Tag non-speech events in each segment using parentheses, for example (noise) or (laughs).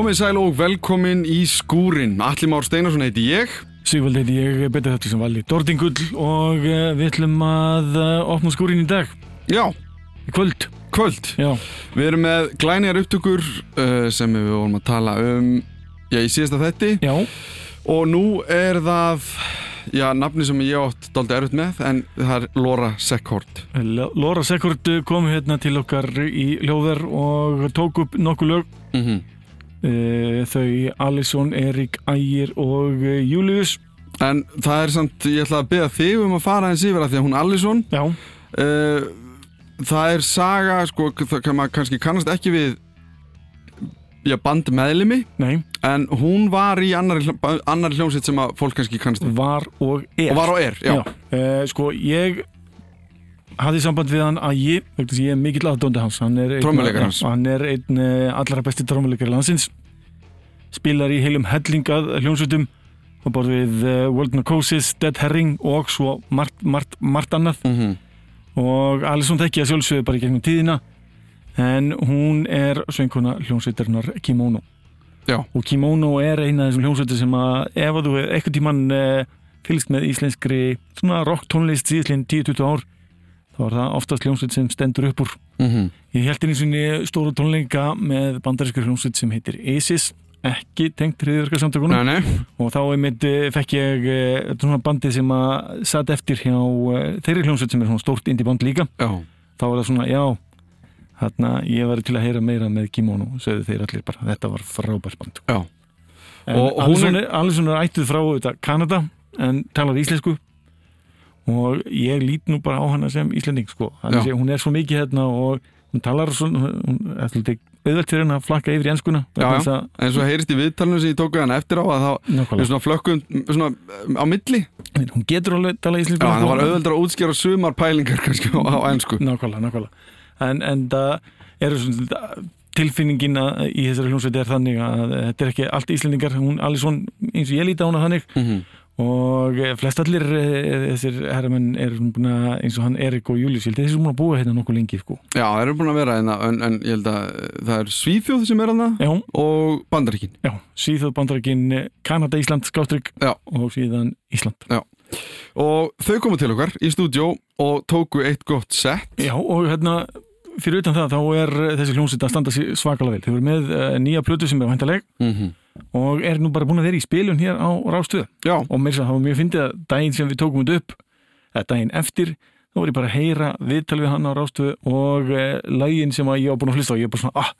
Komið sæl og velkomin í skúrin. Alli Már Steinarsson heiti ég. Sigvald heiti ég, betur þetta sem vali Dordingull og uh, við ætlum að uh, opna skúrin í dag, Já, í kvöld. kvöld. Já, Við erum með glænjar upptökur uh, sem við vorum að tala um já, í síðasta þetti já, og nú er það já, nafni sem ég átt daldi erfitt með en það er Laura Seckhort. L- Laura Sekurt kom hérna til okkar í hljóðar og tók upp nokkuð lög. Mm -hmm. Uh, þau Alisson, Erik, Ægir og uh, Július. En það er samt, ég ætla að beða þig um að fara eins yfir að því að hún Allison Já, uh, það er saga, sko, það kann kannski kannast ekki við já, band meðlimi nei, En hún var í annari, hljó- annari hljómsveit sem að fólk kannski kannast við. var og er. Og var og er, já. Uh, sko, ég hafði samband við hann að ég, ég er mikill aðdóndi hans. Hann er einn- Trommuleikari hans. Já, Hann einn allra besti trommuleikari landsins. Spilar í heilum hellingað hljómsveitum og borð við uh, World Narcosis, Dead Herring og svo margt, margt, margt annað. Mm -hmm. Og Alisson þekki að sjálfsögðu bara í gegnum tíðina en hún er söngkona hljómsveitarinnar Kimono. Já. Og Kimono er eina af þessum hljómsveitir sem að ef að þú er eitthvað tíman uh, fylgst með íslenskri svona rock tónlist síðislega 10-20 ár þá er það oftast hljómsveit sem stendur upp úr. Mm Ég held einu sinni stóru tónleika með bandarískur hljómsveit sem heitir ISIS ekki tengt hriðverkarsamtökunum Nei, nei. og þá einmitt eh, fekk ég uh, svona bandi sem að satt eftir hjá uh, þeirri hljómsveit sem er svona stórt indie band líka Já. þá var það svona, já þarna, ég var til að heyra meira með Kimono sögðu þeir allir bara, þetta var frábært band Já. Og- hún er- Alisson er ættuð frá þetta, Kanada en talar íslensku og ég lít nú bara á hana sem íslending sko, Já. sé, hún er svo mikið hérna og hún talar svo hún svolítið auðvelt fyrir henni að flakka yfir í enskuna Já, já. já. En svo heyrist í viðtalinu sem ég tók hann eftir á að við Nákvæmlega, svona flökkum svona á milli. hún getur alveg tala íslensku Já, það var auðveldur að útskjara sumar pælingar kannski á, á ennsku. nákvæmlega, nákvæmlega en, en það eru svona tilfinningin í þessari hljómsveit er þannig að þetta er ekki allt íslendingar hún Alisson, eins og ég líti á hana þannig Mm -hmm. Og eh, flest allir eh, þessir herramenn er búin að eins og hann Erik og Július, ég held að þeir sem búin að búa hérna nokkuð lengi sko. Já, það eru búin að vera hérna, en, en ég held að það er Svíþjóð sem er já, og Bandaríkin. já, síðan bandarækin Kanada, Ísland, Skástrík Já. og síðan Ísland Og þau komu til okkar í stúdjó og tóku eitt gott sett. já, og hérna fyrir utan það, þá er eh, þessi hljómsveit að standa svakalega vel, þau eru með nýja plötu sem er væntaleg Mm og er nú bara búin að vera í spilun hér á Rástuða Já, og mér svo, það var mjög fyndið að daginn sem við tókum þetta upp eða daginn eftir, þá var ég bara að heyra viðtal við hann á Rástuðu og e, lægin sem að ég var búin að hlusta á ég er bara svona, ah,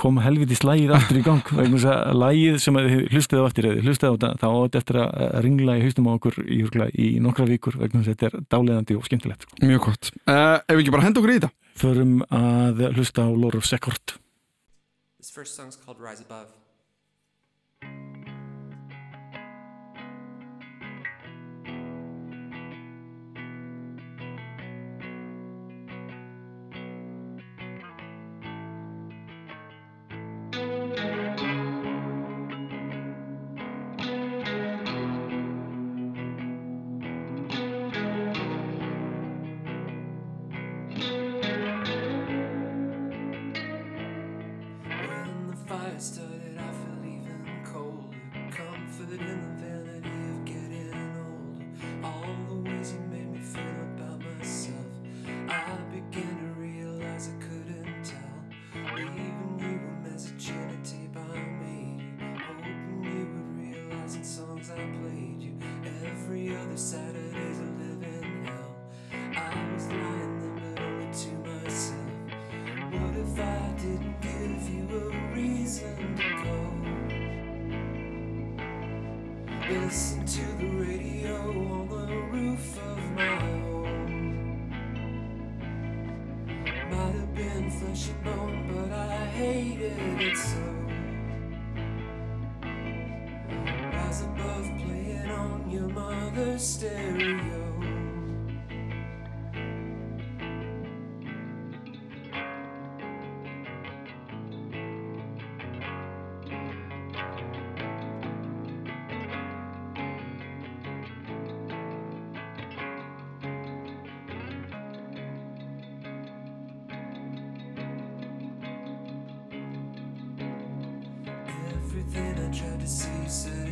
kom helvitis lægið aftur í gang, vegna þess að lægið sem að þið hlustið á eftir, eða þið hlustið á þetta þá á þetta eftir að að ringla í haustum á okkur í, í nokkra vikur, vegna þess að þetta er dáleðandi og skemmtilegt. Sko. mjög gott. Uh, ef við ekki bara henda okkur í þetta? Förum að hlusta á Lord of Sekort This first song's called Rise Above. Listen to the radio on the roof of my home. Might have been flesh and bone, but I hated it so. Rise above playing on your mother's stereo. to see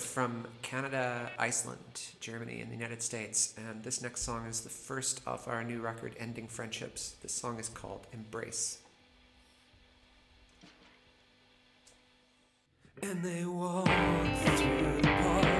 from Canada, Iceland, Germany, and the United States. And this next song is the first of our new record, Ending Friendships. This song is called Embrace. And they through the park.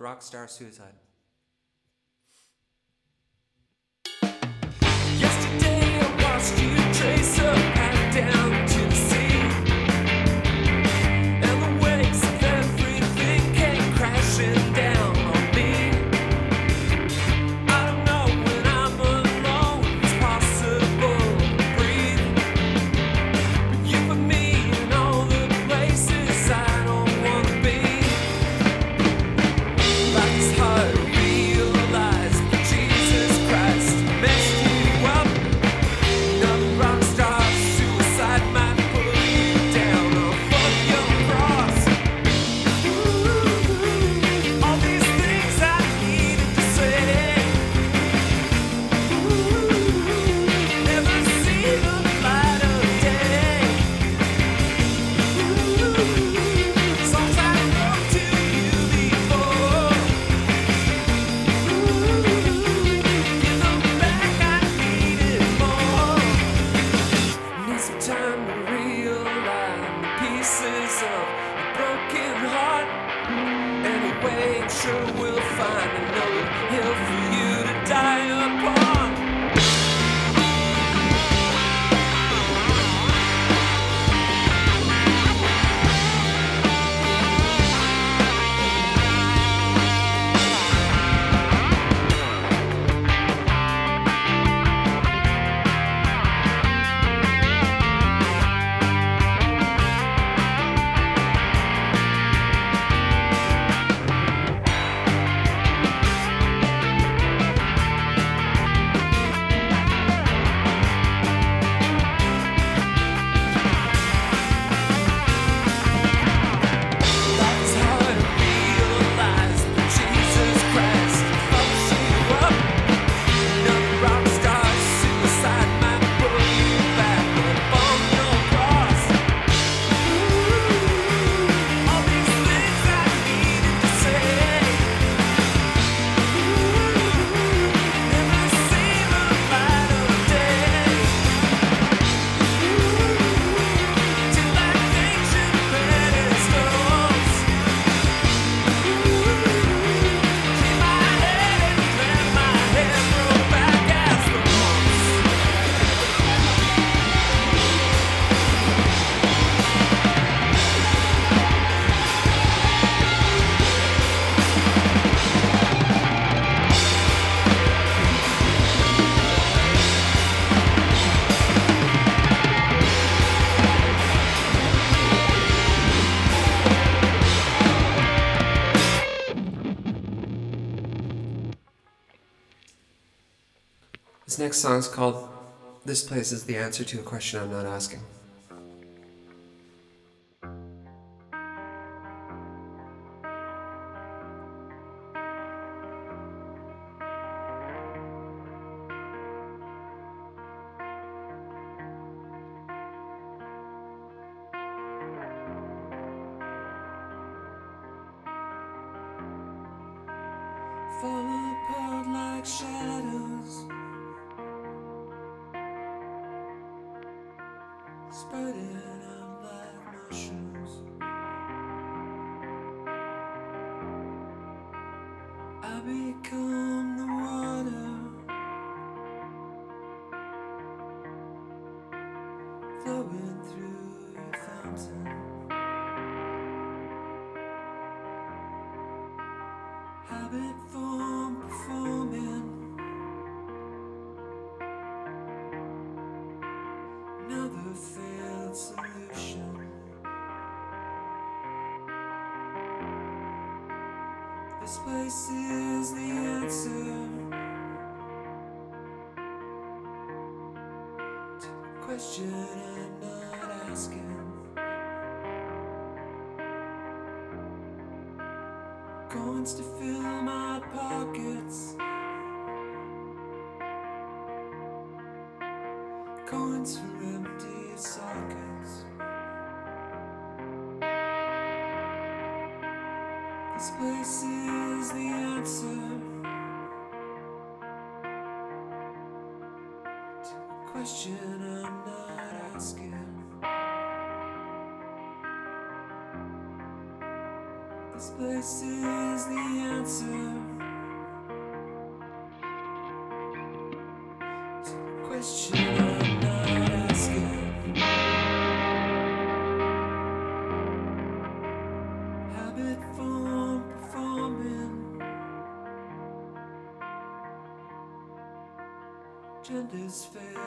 Rock Rockstar Suicide. next song's called This Place is the Answer to a Question I'm Not Asking. This place is the answer to the question I'm not asking. Coins to fill my pockets. answer to the question I'm not asking. Habit form performing, gender's fair.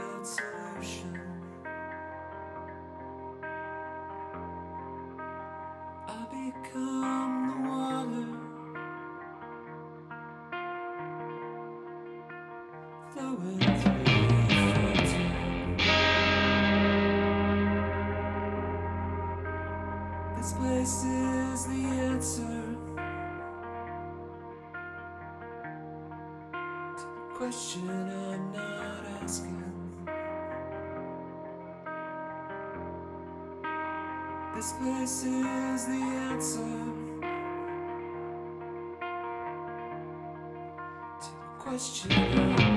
this is the answer to the question.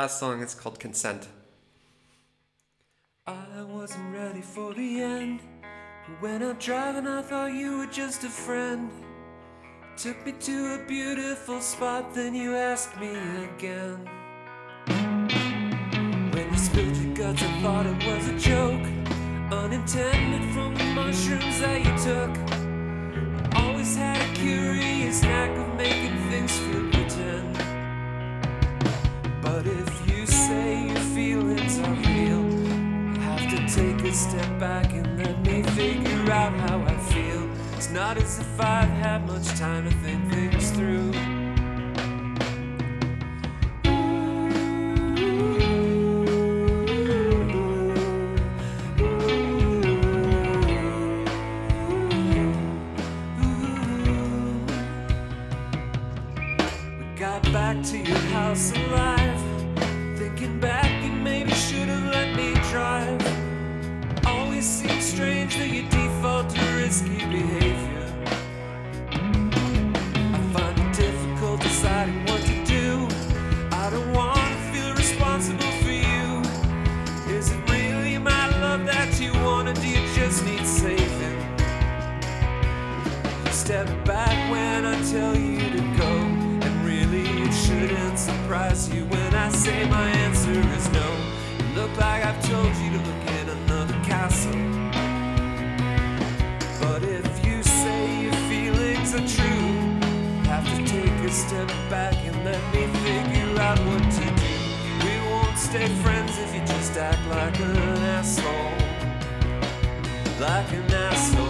Last song. It's called Consent. I wasn't ready for the end. When I'm driving, I thought you were just a friend. Took me to a beautiful spot, then you asked me again. When you spilled your guts, I thought it was a joke. Unintended from the mushrooms that you took. Always had a curious knack of making things. But if you say your feelings are real, I have to take a step back and let me figure out how I feel. It's not as if I've had much time to think things through. We got back to your house alive. Like I've told you to look in another castle. But if you say your feelings are true, have to take a step back and let me figure out what to do. We won't stay friends if you just act like an asshole. Like an asshole.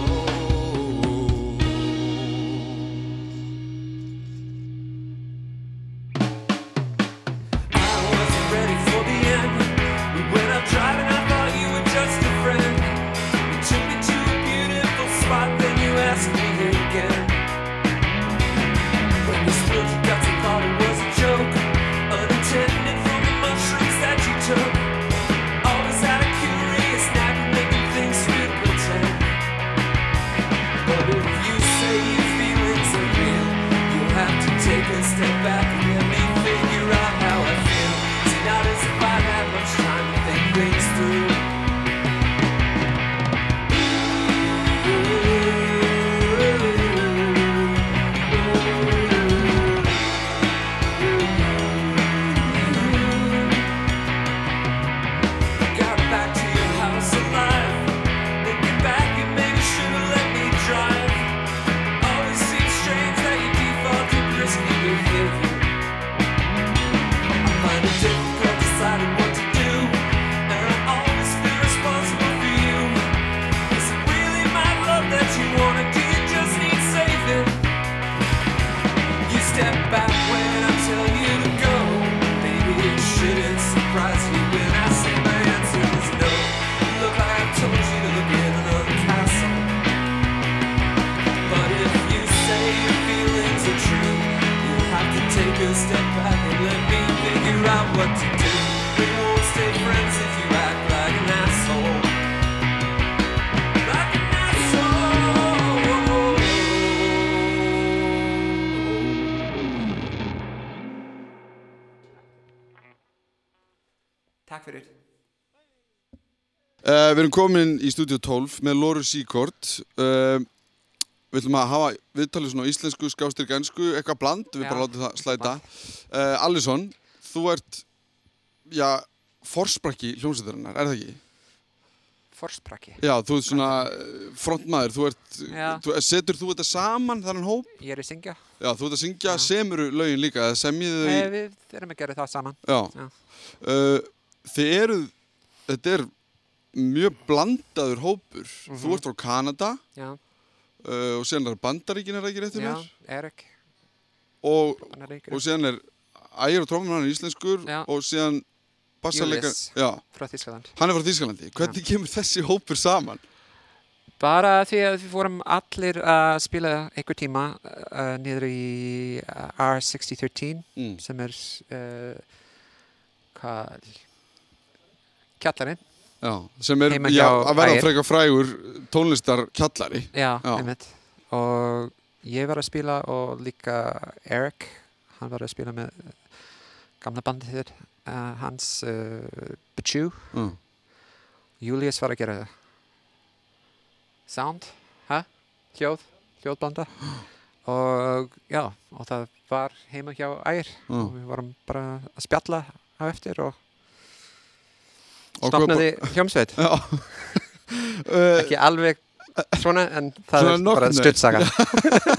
Við erum komin í stúdíu 12 með Lóru Secord uh, Við ætlum að hafa viðtalið svona íslensku, skástrík, ennsku, eitthvað bland, við Já, bara látum það slæta. Uh, Allison, þú ert, já, forsprakki hljómsveitarinnar, er það ekki? Forsprakki. Já, þú ert svona eh, frontmaður, þú ert, þú, setur þú þetta saman þannig hóp? Ég er að syngja. Já, þú ert að syngja, Já. semuru lögin líka, eða semjið þau Nei, við erum að gera það saman. Já. Já. Uh, þið eruð, þetta er mjög blandaður hópur. Mhm. Þú ert frá Kanada Já, uh, og síðan er Bandaríkin, er ekki réttur já, mér? Erik. Og, og síðan er ægir og trómmun hann er íslenskur Já. og síðan bassaleikar, Júlíus. já, frá Þískaland. hann er frá Þýskalandi. Hvernig kemur þessi hópur saman? Bara því að við vorum allir að spila einhver tíma uh, niður í uh, R6013 Mm. sem er uh, hvað kjallarinn. Já, sem er já, að vera Ægir. frekar frægur tónlistar kjallari. Já, einmitt. Og ég var að spila og líka Eric, hann var að spila með gamla bandið þér, uh, hans uh, Bichu. Mm. Julius var að gera sound, hæ? Hljóð, hljóðblanda. og já, og það var heima hjá Ægir Mm. og við vorum bara að spjalla á eftir og stopnaði hljómsveit. (laughs) Uh, Ekki alveg svona, en það Svona er bara stuttsaga.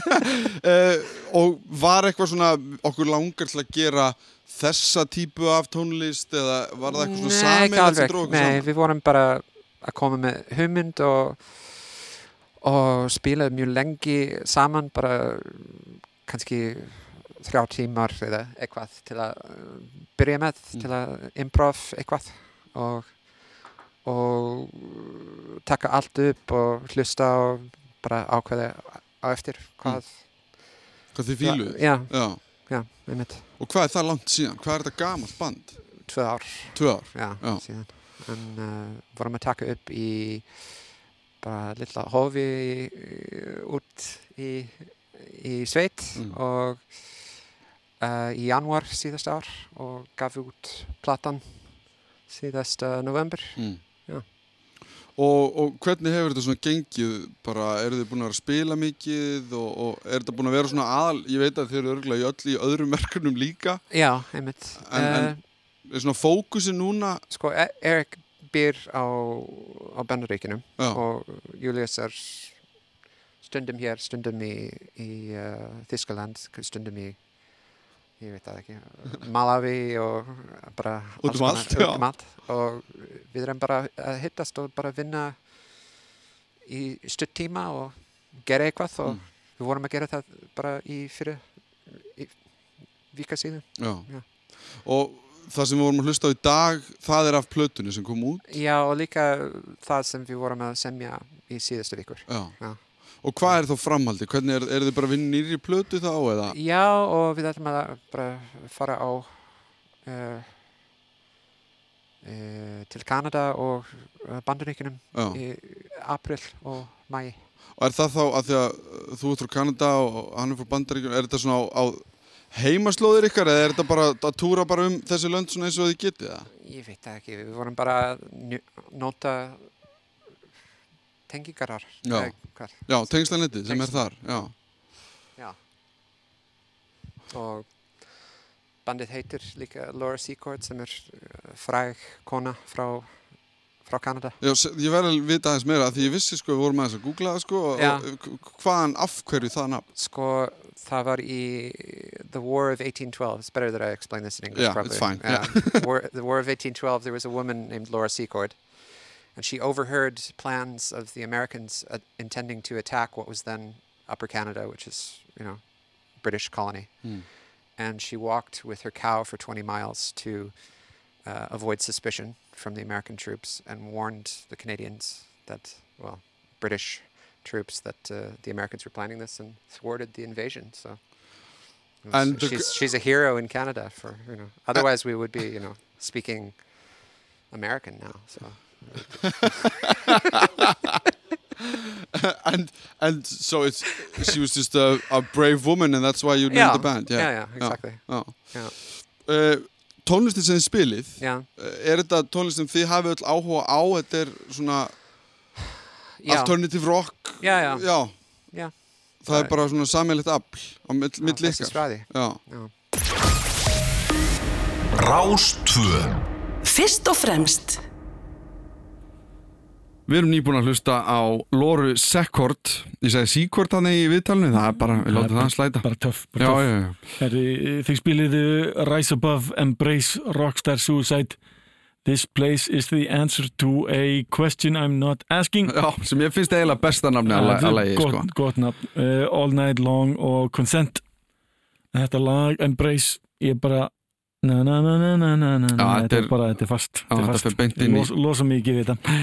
(laughs) uh, og var eitthvað svona okkur langar til að gera þessa típu af tónlist eða var það eitthvað svona Nei, alveg. Nei, við vorum bara að koma með hugmynd og, og spila mjög lengi saman, bara kannski þrjá tímar eða eitthvað til að byrja með, Mm. til að improv eitthvað og, og taka allt upp og hlusta og bara ákveða á eftir hvað hvað þið fíluð Já, Já. já, einmitt, og hvað er það langt síðan? hvað er þetta gamalt band? tvö ár. Tvö ár? Já, síðan. En uh, vorum að taka upp í bara litla hofi í- út í, í sveit Mm. og uh, í januar síðast ár og gaf út platan síðast uh, november. Mm. Og, og hvernig hefur þetta svona gengið? Bara, eru þið búin að spila mikið og, og er þetta búin að vera svona aðal ég veit að þið eru örgulega í öll í öðrum (laughs) verkefnum líka. Já, einmitt. En- en- uh, er svona fókusin núna? Sko, E- Erik býr á, á Bandaríkinum já, og Julius er stundum hér, stundum í, í uh, Þískaland, stundum í ég veit það ekki, Malawi og bara Út um allt, um allt og við erum bara að hittast og bara vinna í stutt tíma og gera eitthvað og Mm. við vorum að gera það bara í fyrir í vika síðan já. Já. og það sem við vorum að hlusta á í dag það er af plötunni sem kom út Já og líka það sem við vorum að semja í síðustu vikur já. Já. Og hvað er þá framhaldi? hvernig er, er þið bara að vinna nýri plötu þá eða? Já, og við ætlum að bara fara á uh, uh, til Kanada og Bandaríkinum Já. í april og mæ. og er það þá að því að þú ert frá Kanada og hann er frá Bandaríkjum er þetta svona á, á heimaslóðir ykkar eða er þetta bara að túra bara um þessi lönd svona eins og þið getið það? Ég veit það ekki, við vorum bara að nota tengingarar. Já. hvað. Já, tengslanettið sem er þar já. Já. Og bandið heitir líka Laura Secord sem er uh, fræg kona frá, frá Kanada. Já, ég verði að vita aðeins meira því ég vissi sko, við vorum aðeins að googla sko hvaðan af hverju það nafn Sko, það var í The War of 1812. It's better that I explain this in English Yeah, probably. it's fine, Yeah. (laughs) war, the War of 1812, there was a woman named Laura Secord, and she overheard plans of the Americans uh, intending to attack what was then Upper Canada, which is, you know, British colony. Hmm. And she walked with her cow for 20 miles to uh, avoid suspicion from the American troops and warned the Canadians that, well, British troops that uh, the Americans were planning this and thwarted the invasion. So And she's she's a hero in Canada for you know. Otherwise, we would be you know speaking American now. So. (laughs) And and so it's she was just a, a brave woman and that's why you named Yeah. the band. Yeah, yeah, exactly. já. yeah, Uh, tónlistin sem þið spilið yeah, uh, er þetta tónlist sem þið hafið öll áhuga á? Þetta er svona yeah, alternative rock? Já, já. já. Yeah. það er bara svona sammeilegt afl á mill, Já, milli Fyrst og fremst. Við erum nýbúin að hlusta á Lóru Sekkort Ég segi Sekkort þannig í viðtalinu Það er bara, við látum það slæta. bara töff, bara Já, töff. Þið spiliðu Rise Above, Embrace, Rockstar Suicide. This place is the answer to a question I'm not asking. Já, sem ég finnst eiginlega besta nafni að gott, sko. gott nafn. Uh, All Night Long og Consent. Þetta lag, Embrace ég bara na na na þetta er bara, þetta er fast. Já, þetta fer beint inn í- Los, Losa mikið við þetta.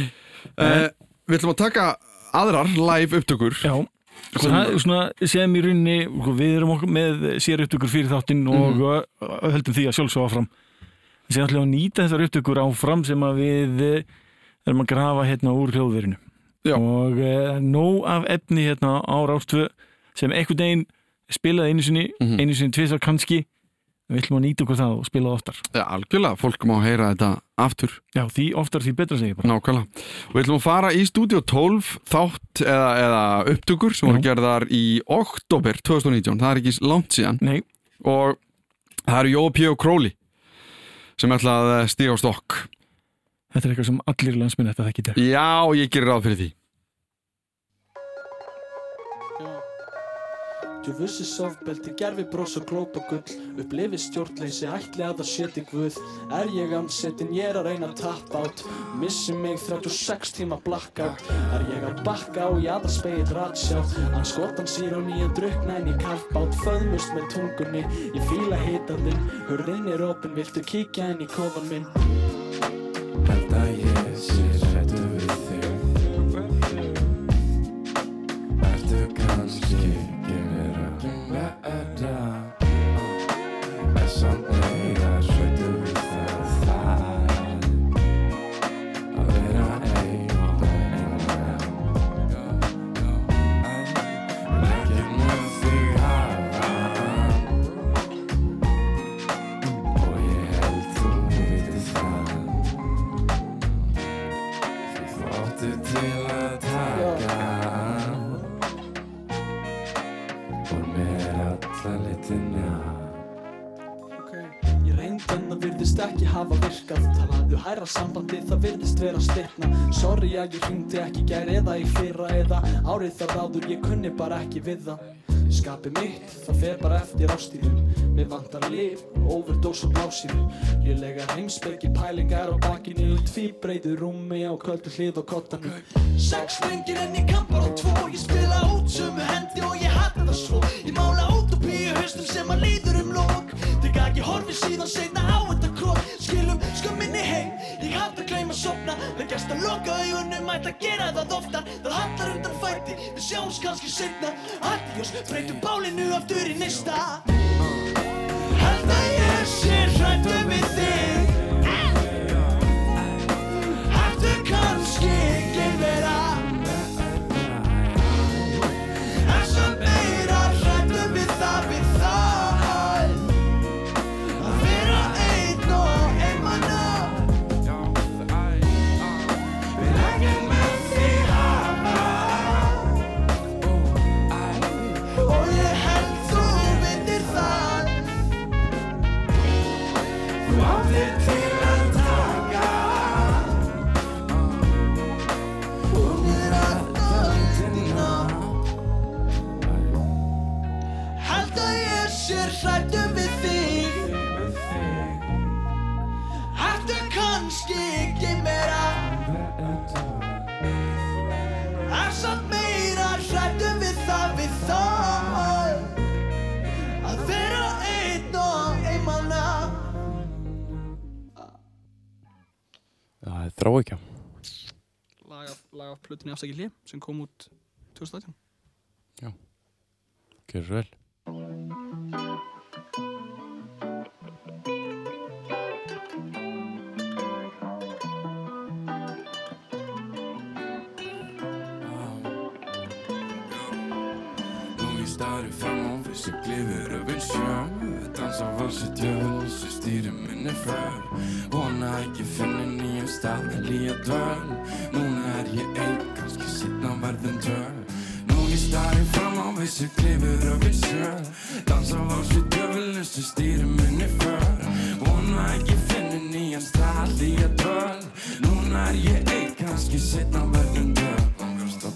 Uh, Við ætlum að taka aðrar live upptökur. Já, það er svona sem í rauninni, við erum okkur með sér upptökur fyrir þáttinn og uh, höldum því að sjálfsög áfram. Sem ætlum að nýta þessar upptökur áfram sem að við erum að grafa hérna úr hljóðverinu. Já. og uh, nóg af efni hérna á Rástvö sem einhvern veginn spilaði einu sinni, Mhm. einu sinni tvisar kannski við ætlum að nýta okkur það og spila oftar. Já, algjörlega, fólk má heyra þetta aftur. Já, því oftar því betra segir bara. Nákvæmlega. Við ætlum að fara í stúdíu 12 þátt eða, eða upptökur sem voru gerðar í oktober 2019 Það er ekki langt síðan. Nei, og það eru Jói P. og Crowley sem ætla að stíga á stokk. Þetta er eitthvað sem allir landsminn þetta þekkir Já, ég gerir ráð fyrir því Djöfussi sofbeldi, gerfi brós og glót og gull. Upplifi stjórnleysi, ætli að það séti guð. Er ég ansettin, ég er að reyna að tappa át Missi mig 36 tíma blackout. Er ég að bakka á jaðarspegil ratsjá Hann skotan sír á nýjan drukna en ég kalpát Föðmust með tungunni, ég fíla hitan þinn Hurðin er opin, viltu kíkja inn í kofan minn árið þar áður, ég kunni bara ekki við það. Skapi mitt, það fer bara eftir ástíðum Mér vantar líf, overdose og blásíðu Lélega heimsbyggi pælingar á bakinu. Tvíbreiðu rúmi á köldu hlið og kottanum. Sex lengir en ég kann bara tvo. Ég spila út sömu hendi og ég hata það svo. Ég mála út og píu haustum sem að líður um lók Þegar ekki horfi síðan seinna á þetta krók Skilum skömminni heim Ég hata að gleyma sopna Leggjast að loka augunum Ætla að gera það oftar Fæti Við sjáumst kannski seinna. Adiós, breytum bálinu aftur í nista Held að ég sé hrættu við þig plötunni afsækja hlið sem kom út 2018 Já, gerur vel. Nú ég starf fram á þessu glifur af vilsjá Dansa valsi djöfun sem stýri minni för. Vona ekki finni nýjan stað Lía dvöl. Núna er ég einn, kannski setna verðin dvöl. Nú ég stari fram á vissi glifur öfinn sjö Dansa valsi djöfun sem stýri minni för. Vona ekki finni nýjan stað Lía dvöl. Núna er ég einn, kannski setna verðin dvöl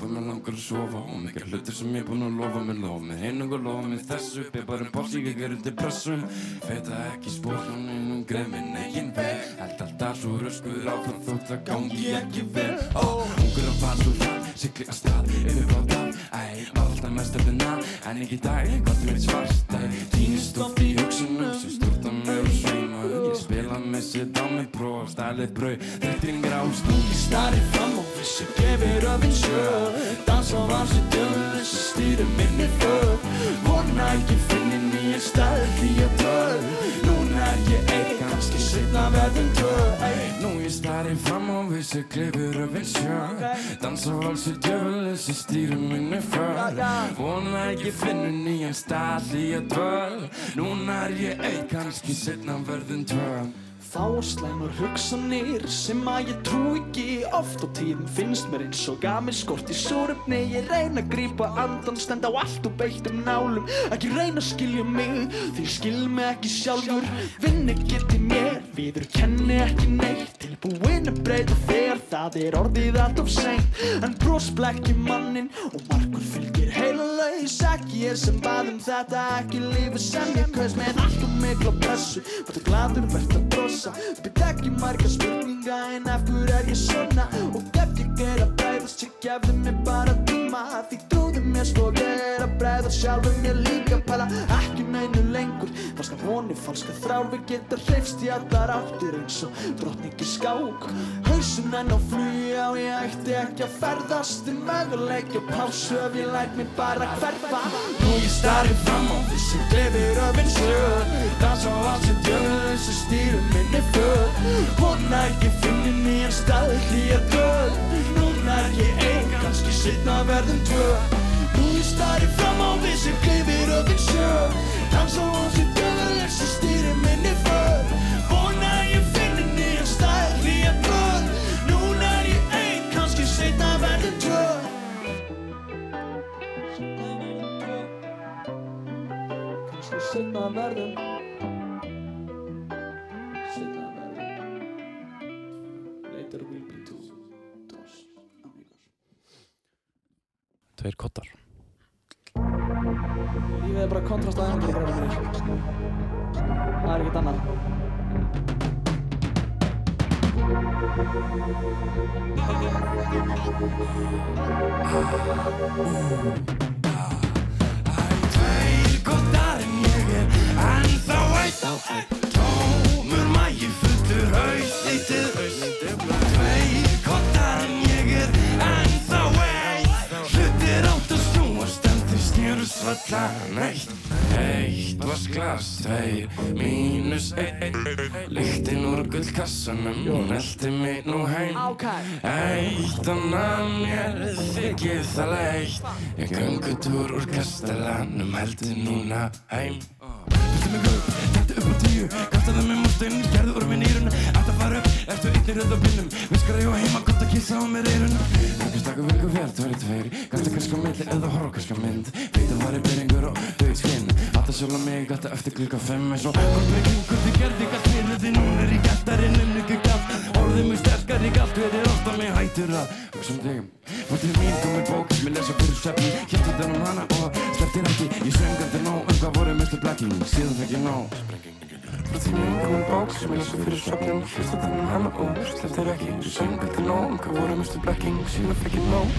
Stoppa mig, langar að sofa Og mikið hlutir sem ég er búinn að lofa mér Lofa mér einhver, lofa mér þessu Ég bara um pási, ég er undir pressum Feita ekki spórnum um greið minn eigin veg. Held alltaf svo röskuður áfram þótt að gangi ekki vel. Ungur að svo hratt Sigli að stað, yfir bátað Æ, alltaf mest eftir nað En ekki dag, gott með svart Æ, týnist oft í hugsunum Sem stort að mér og sveima. Ég spila með sitt á mig bró Stælið brau, þrettringar ást Ég stari fram og vissi gefur öfinn sjö Dansa á vansi döfum þessi stýri minni för. Vona ekki finni nýja stað Lía dvöl Núna ég einn, kannski setna verðum tvö Nú ég stari fram á vissi klifur að vil sjö. Dansa valsi djöfuli sem stýri minni för Vona ekki finna nýjan stað í að dvöl. Núna er ég einn, kannski setna verðin tvö Þá slæmur hugsanir sem að ég trú ekki Oft á tíðum finnst mér eins og gamir skort í súrefni. Ég reyna að grípa andan, stend á allt og beittum nálum. Ekki reyna að skilja mig, því skil mig ekki sjálfur. Vinni geti mér, viður kenni ekki neitt. Tilbúin að breyta þegar það er orðið allt of seint. En bros blekki mannin og margur fylgir heila laus. Ekki ég sem bað um þetta, ekki lífi sem ég kaus. Með allt og mikla pressu, verður gladur, verður að brosa Byrð ekki marga spurninga en af hverju er ég svona? Og ef ég er að breyðast, ég gefði mér bara tíma. Því trúðu mér svo ég er að breyða sjálfum mér líka Pæla ekki neinu lengur, falska vonir, falska þrár Við geta hreifst í allar áttir eins og drottningi skák. Hausun enn á flugi á ég ætti ekki að ferðast Um möguleik og pásu ef ég læt mér bara hverfa. Nú ég stari fram á þessi glifir öfinn sög. Dansa á allt sem djöfum sem stýrum minni för. Vona ekki finni nýjan stað hlýja döl Núna er ég einn, kannski setna verðum tvö Nú ég stari fram á vissi glifir öfinn sög Dansa á allt sem djöfum sem stýrum minni för. Vona ég finni nýjan stað hlýja döl Núna er ég einn, kannski setna verðum tvö Kannski setna verðum Tveir kottar. Lífið er bara kontrast að hendur bara mínir. Það er ekkert annað. Tveir kottar en ég er ennþá einn Tómur mægi fullur haus snýrust valla neitt Eitt var glas, tveir, mínus einn Lyktin úr gullkassanum, hún eldi mig nú heim. Eitt annað mér þykir það leitt Ég göngutúr úr kastalanum, heldur núna heim. Viltu mig upp, þetta upp á tíu Kastaði mig mústinn, gerði úr minn írun Ætti að fara upp, ertu einnir röð á bílnum? Viskar ég á heima, gott að kissa á mér eirun Rökkist takku vilku vel, tveiri tveir. Gasta kannski á milli eða horfa kannski á mynd. Veit að var í byrjingur og döið skinn. Alltaf sjóla mig, gata eftir klukka fimm eins og Korpur kringur því gerði galt fyrir því Nún er ég gættarinn um ykkur galt Orðið mig sterkar í galt, verið alltaf mig hættur að Hugsa um þig. Fóttir mín komið bók sem ég lesa fyrir svefni Hélt þetta um hana og slepptir ekki. Ég söng aldrei nóg um hvað voru Mr. Blacking. Síðan fekk ég nóg Fóttir mín komið bók sem ég lesa fyrir svefni Hélt þetta um hana og slepptir ekki. Ég söng aldrei nóg um hvað voru Mr. Blacking Síðan fekk ég nóg.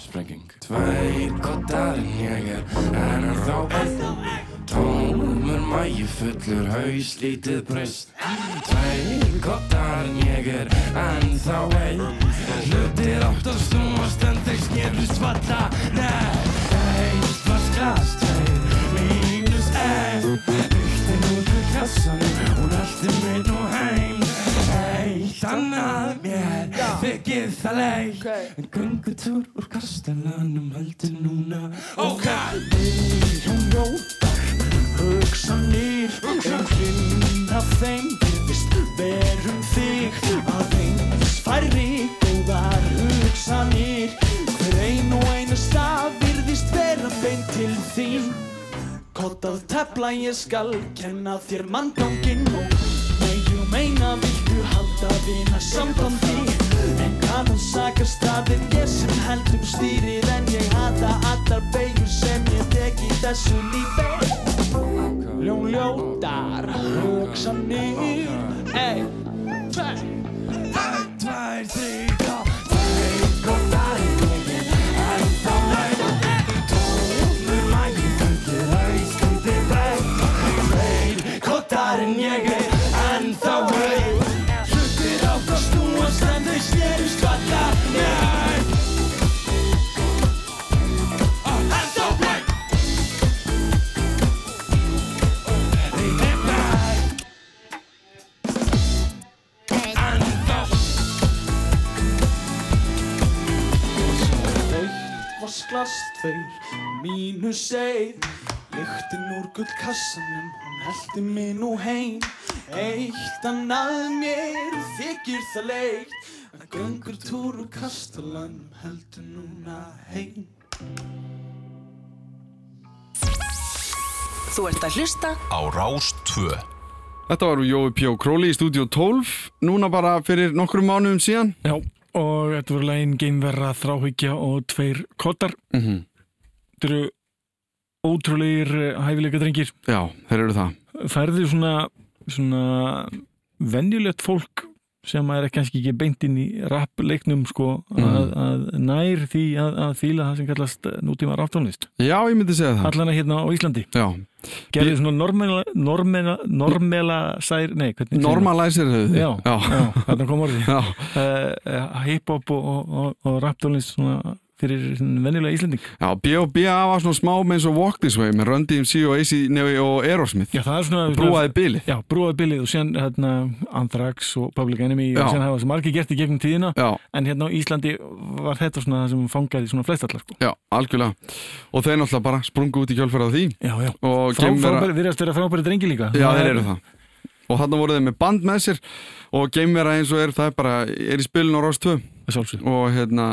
Sprenging. Tveir en ég er. En þá einn Tómur mægi fullur haus lítið breyst. Tveir en ég er. En þá einn Hlutir átt að snúast en þeir snerust valla Nei, eitt var glas, tveir, mínus einn kassan og nætti minn og heim. Eitt annað mér þykir það leik okay. En gungutúr úr kastananum heldur núna. Og kallir hún lópar hugsanir En um hlinn af þeim. Vist verum þig Að eins færri góðar hugsanir. Hver ein og einu stað virðist vera beint til þín. Kottað tepla ég skal kenna þér mannganginn. Nei, ég meina viltu halda vina sambandi En hvað hann sakast það er ég sem heldur stýrið En ég hata allar beigur sem ég tek í þessu lífi. Ljón ljótar, hugsanir Ein, tvær Ein, tvær, þrjá Tveir kottar en ég er ennþá leið Hlutir átt að snúast en þeir snerust valla Nei. Ennþá leið Þeir er bregg Ennþá Eitt vasklas tveir mínus einn Lyktin úr gullkassanum, hún heldi mig nú heim Eitt annað mér þykir það leitt Að göngur túr úr kastalanum heldur núna heim Þú ert að hlusta á Rás 2 Þetta var Jói P. Króli í stúdíu 12 Núna bara fyrir nokkrum mánuðum síðan Já, og þetta voru lægin Geimverra, Þráhyggja og tveir kottar. mm -hmm. Þetta eru ótrúlegir eh, hæfileika drengir. Já, þeir eru það Færðu svona, svona venjulegt fólk sem er kannski ekki beint inn í rappleiknum sko, Mhm. að, að nær því að, að fíla það sem kallast nútíma ráftónlist. Já, ég myndi segja það Allana hérna á Íslandi. Já, Gerðu svona normela, normela, normela sær, nei, hvernig normalæsir þau Já, já. já, þarna kom orðið. (laughs) Já. uh, hip-hop og, og, og, og raptónlist svona fyrir svona venjulega Íslanding Já, B.O.B.A. var svona smá með eins og Walk This Way með Run DMC og AC Nevi og Aerosmith. Já, það er svona Brúaði bilið. Já, brúaði bilið og síðan hérna, Anthrax og Public Enemy Já. og síðan hafa þessi margir gert í gegnum tíðina. Já, en hérna á Íslandi var þetta svona það sem fangaði svona flest allar sko. já, algjörlega. Og þeir náttúrulega bara sprungu út í kjölfærað því. Já, já, frábæri, virðast vera frábæri drengi líka. Já, þeir eru það. Og þarna voru þeir með band með sér Og geimvera eins og er, það er bara Er í spilin á Rás 2 Sjálfsög. Og hérna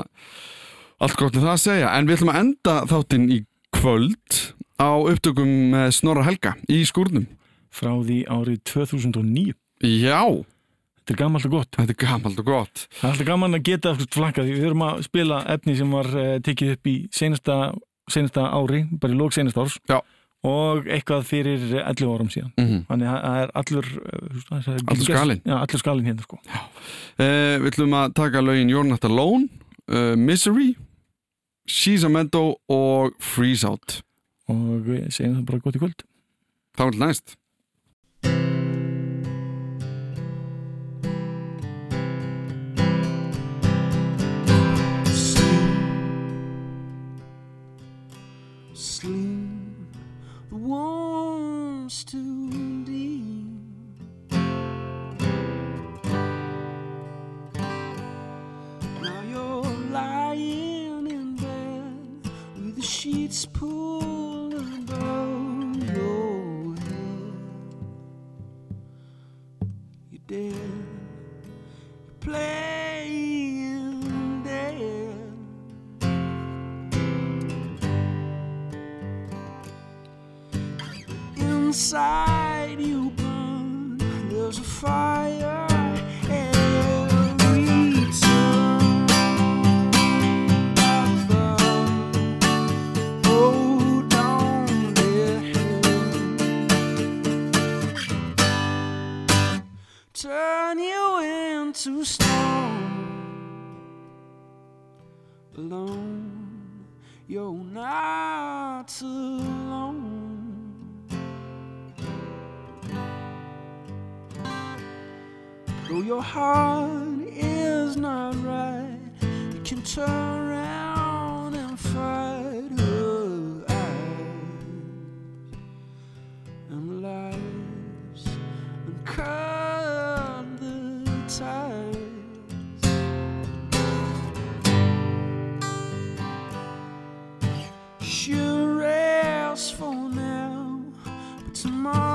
Allt gott um það að segja. En við ætlum að enda þáttinn í kvöld Á upptökum með Snorra Helga Í skúrnum. Frá því árið 2009 Já, Þetta er gamalt og gott. Þetta er gamalt og gott. Það er alltaf gaman að geta flankað því við erum að spila efni sem var uh, tekið upp í senasta, senasta ári bara í lók senasta árs. Já. og eitthvað fyrir 11 árum síðan. Mm -hmm. þannig að það er allur uh, er- Allur skalinn. Já, allur skalinn hérna sko. Eh, við ætlum að taka lögin You're Not Alone, uh, Misery, She's a Meadow og Freeze Out. og við segjum það bara gott í kvöld Það var næst. small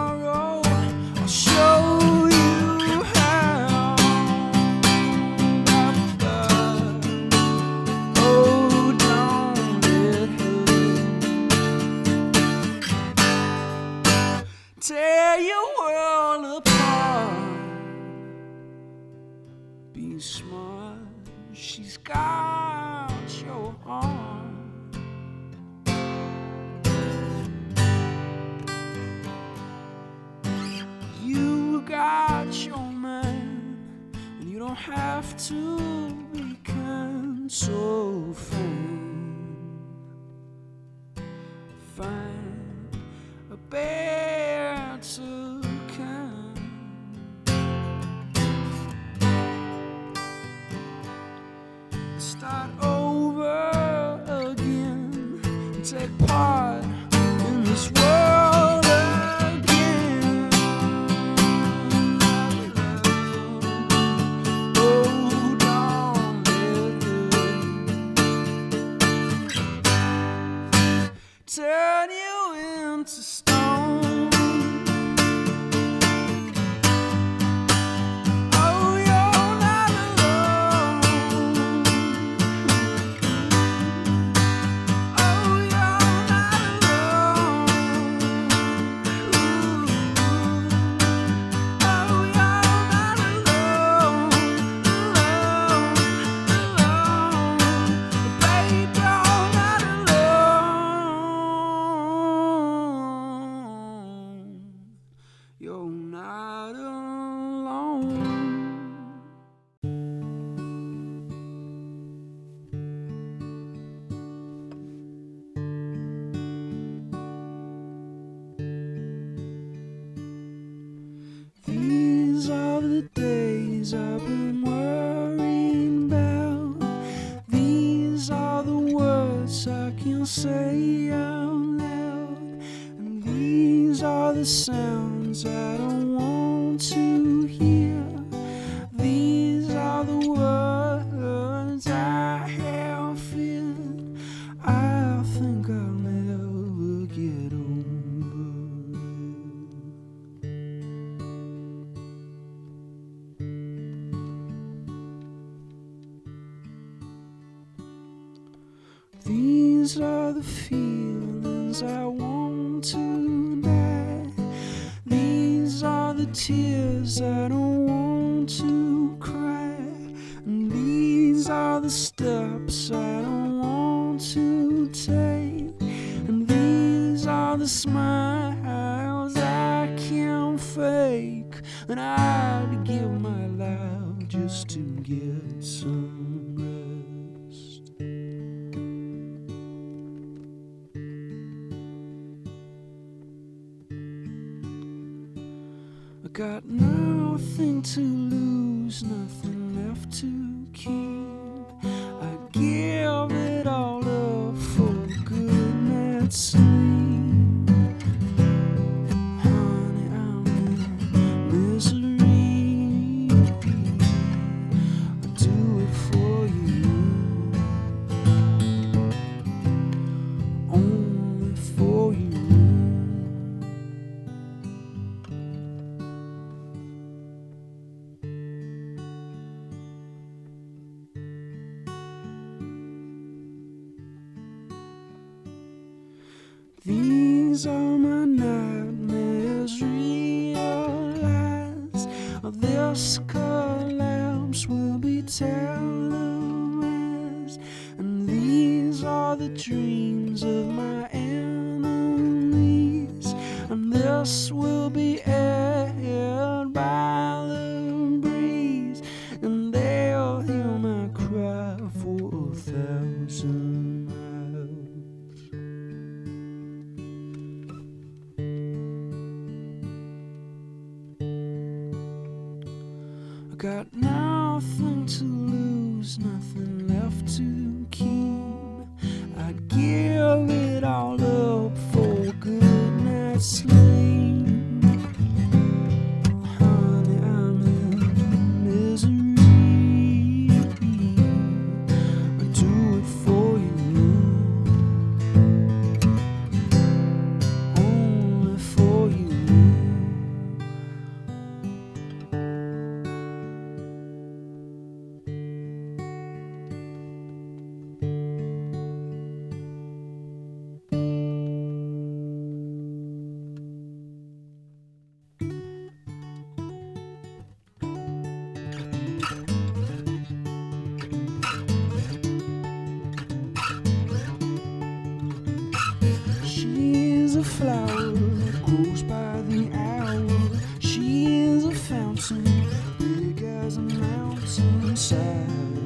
the sounds I don't mountain side.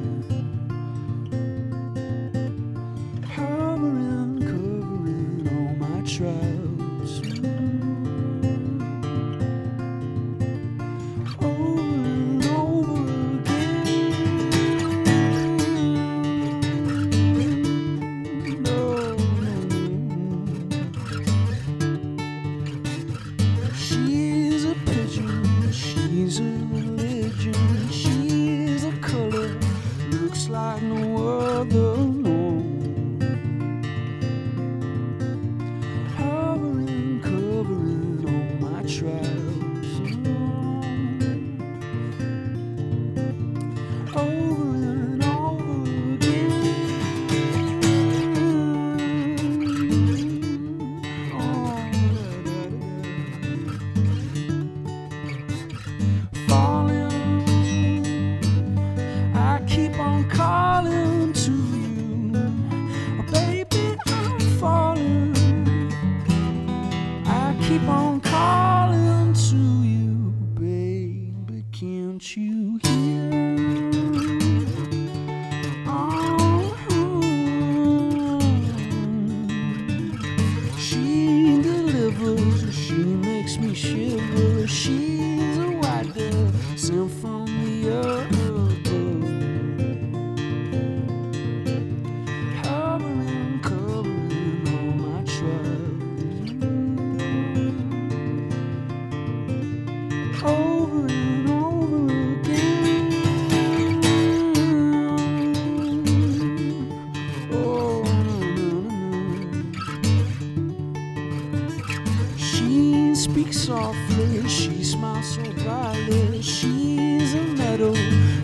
She speaks softly, she smiles so brightly. She's a meadow,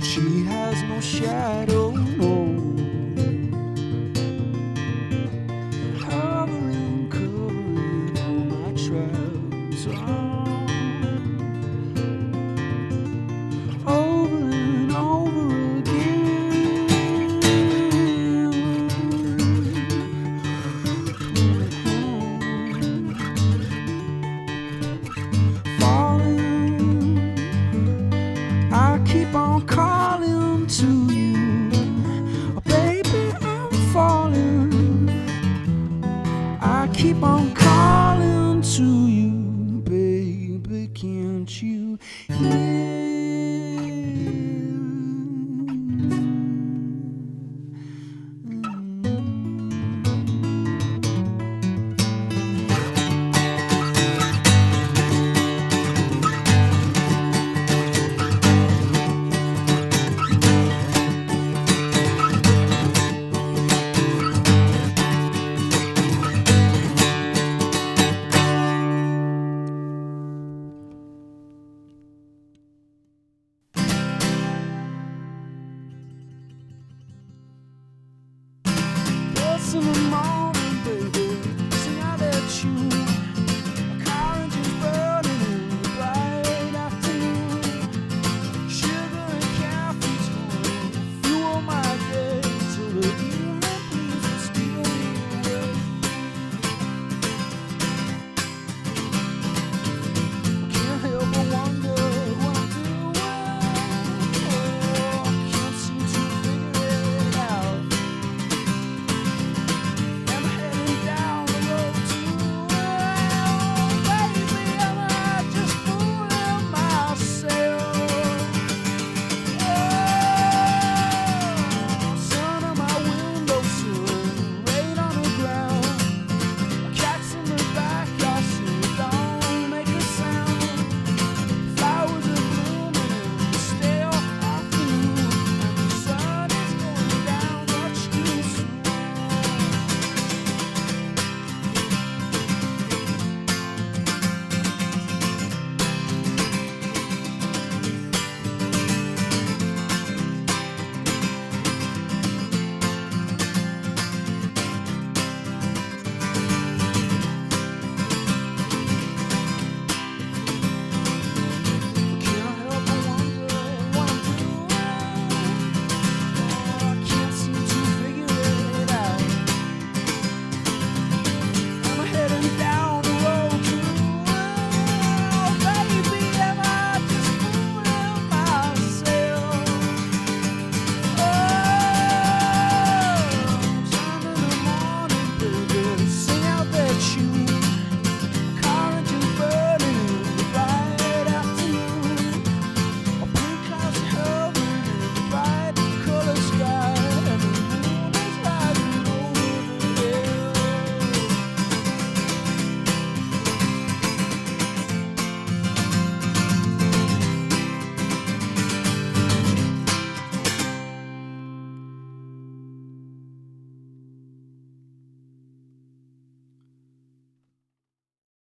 she has no shadow. No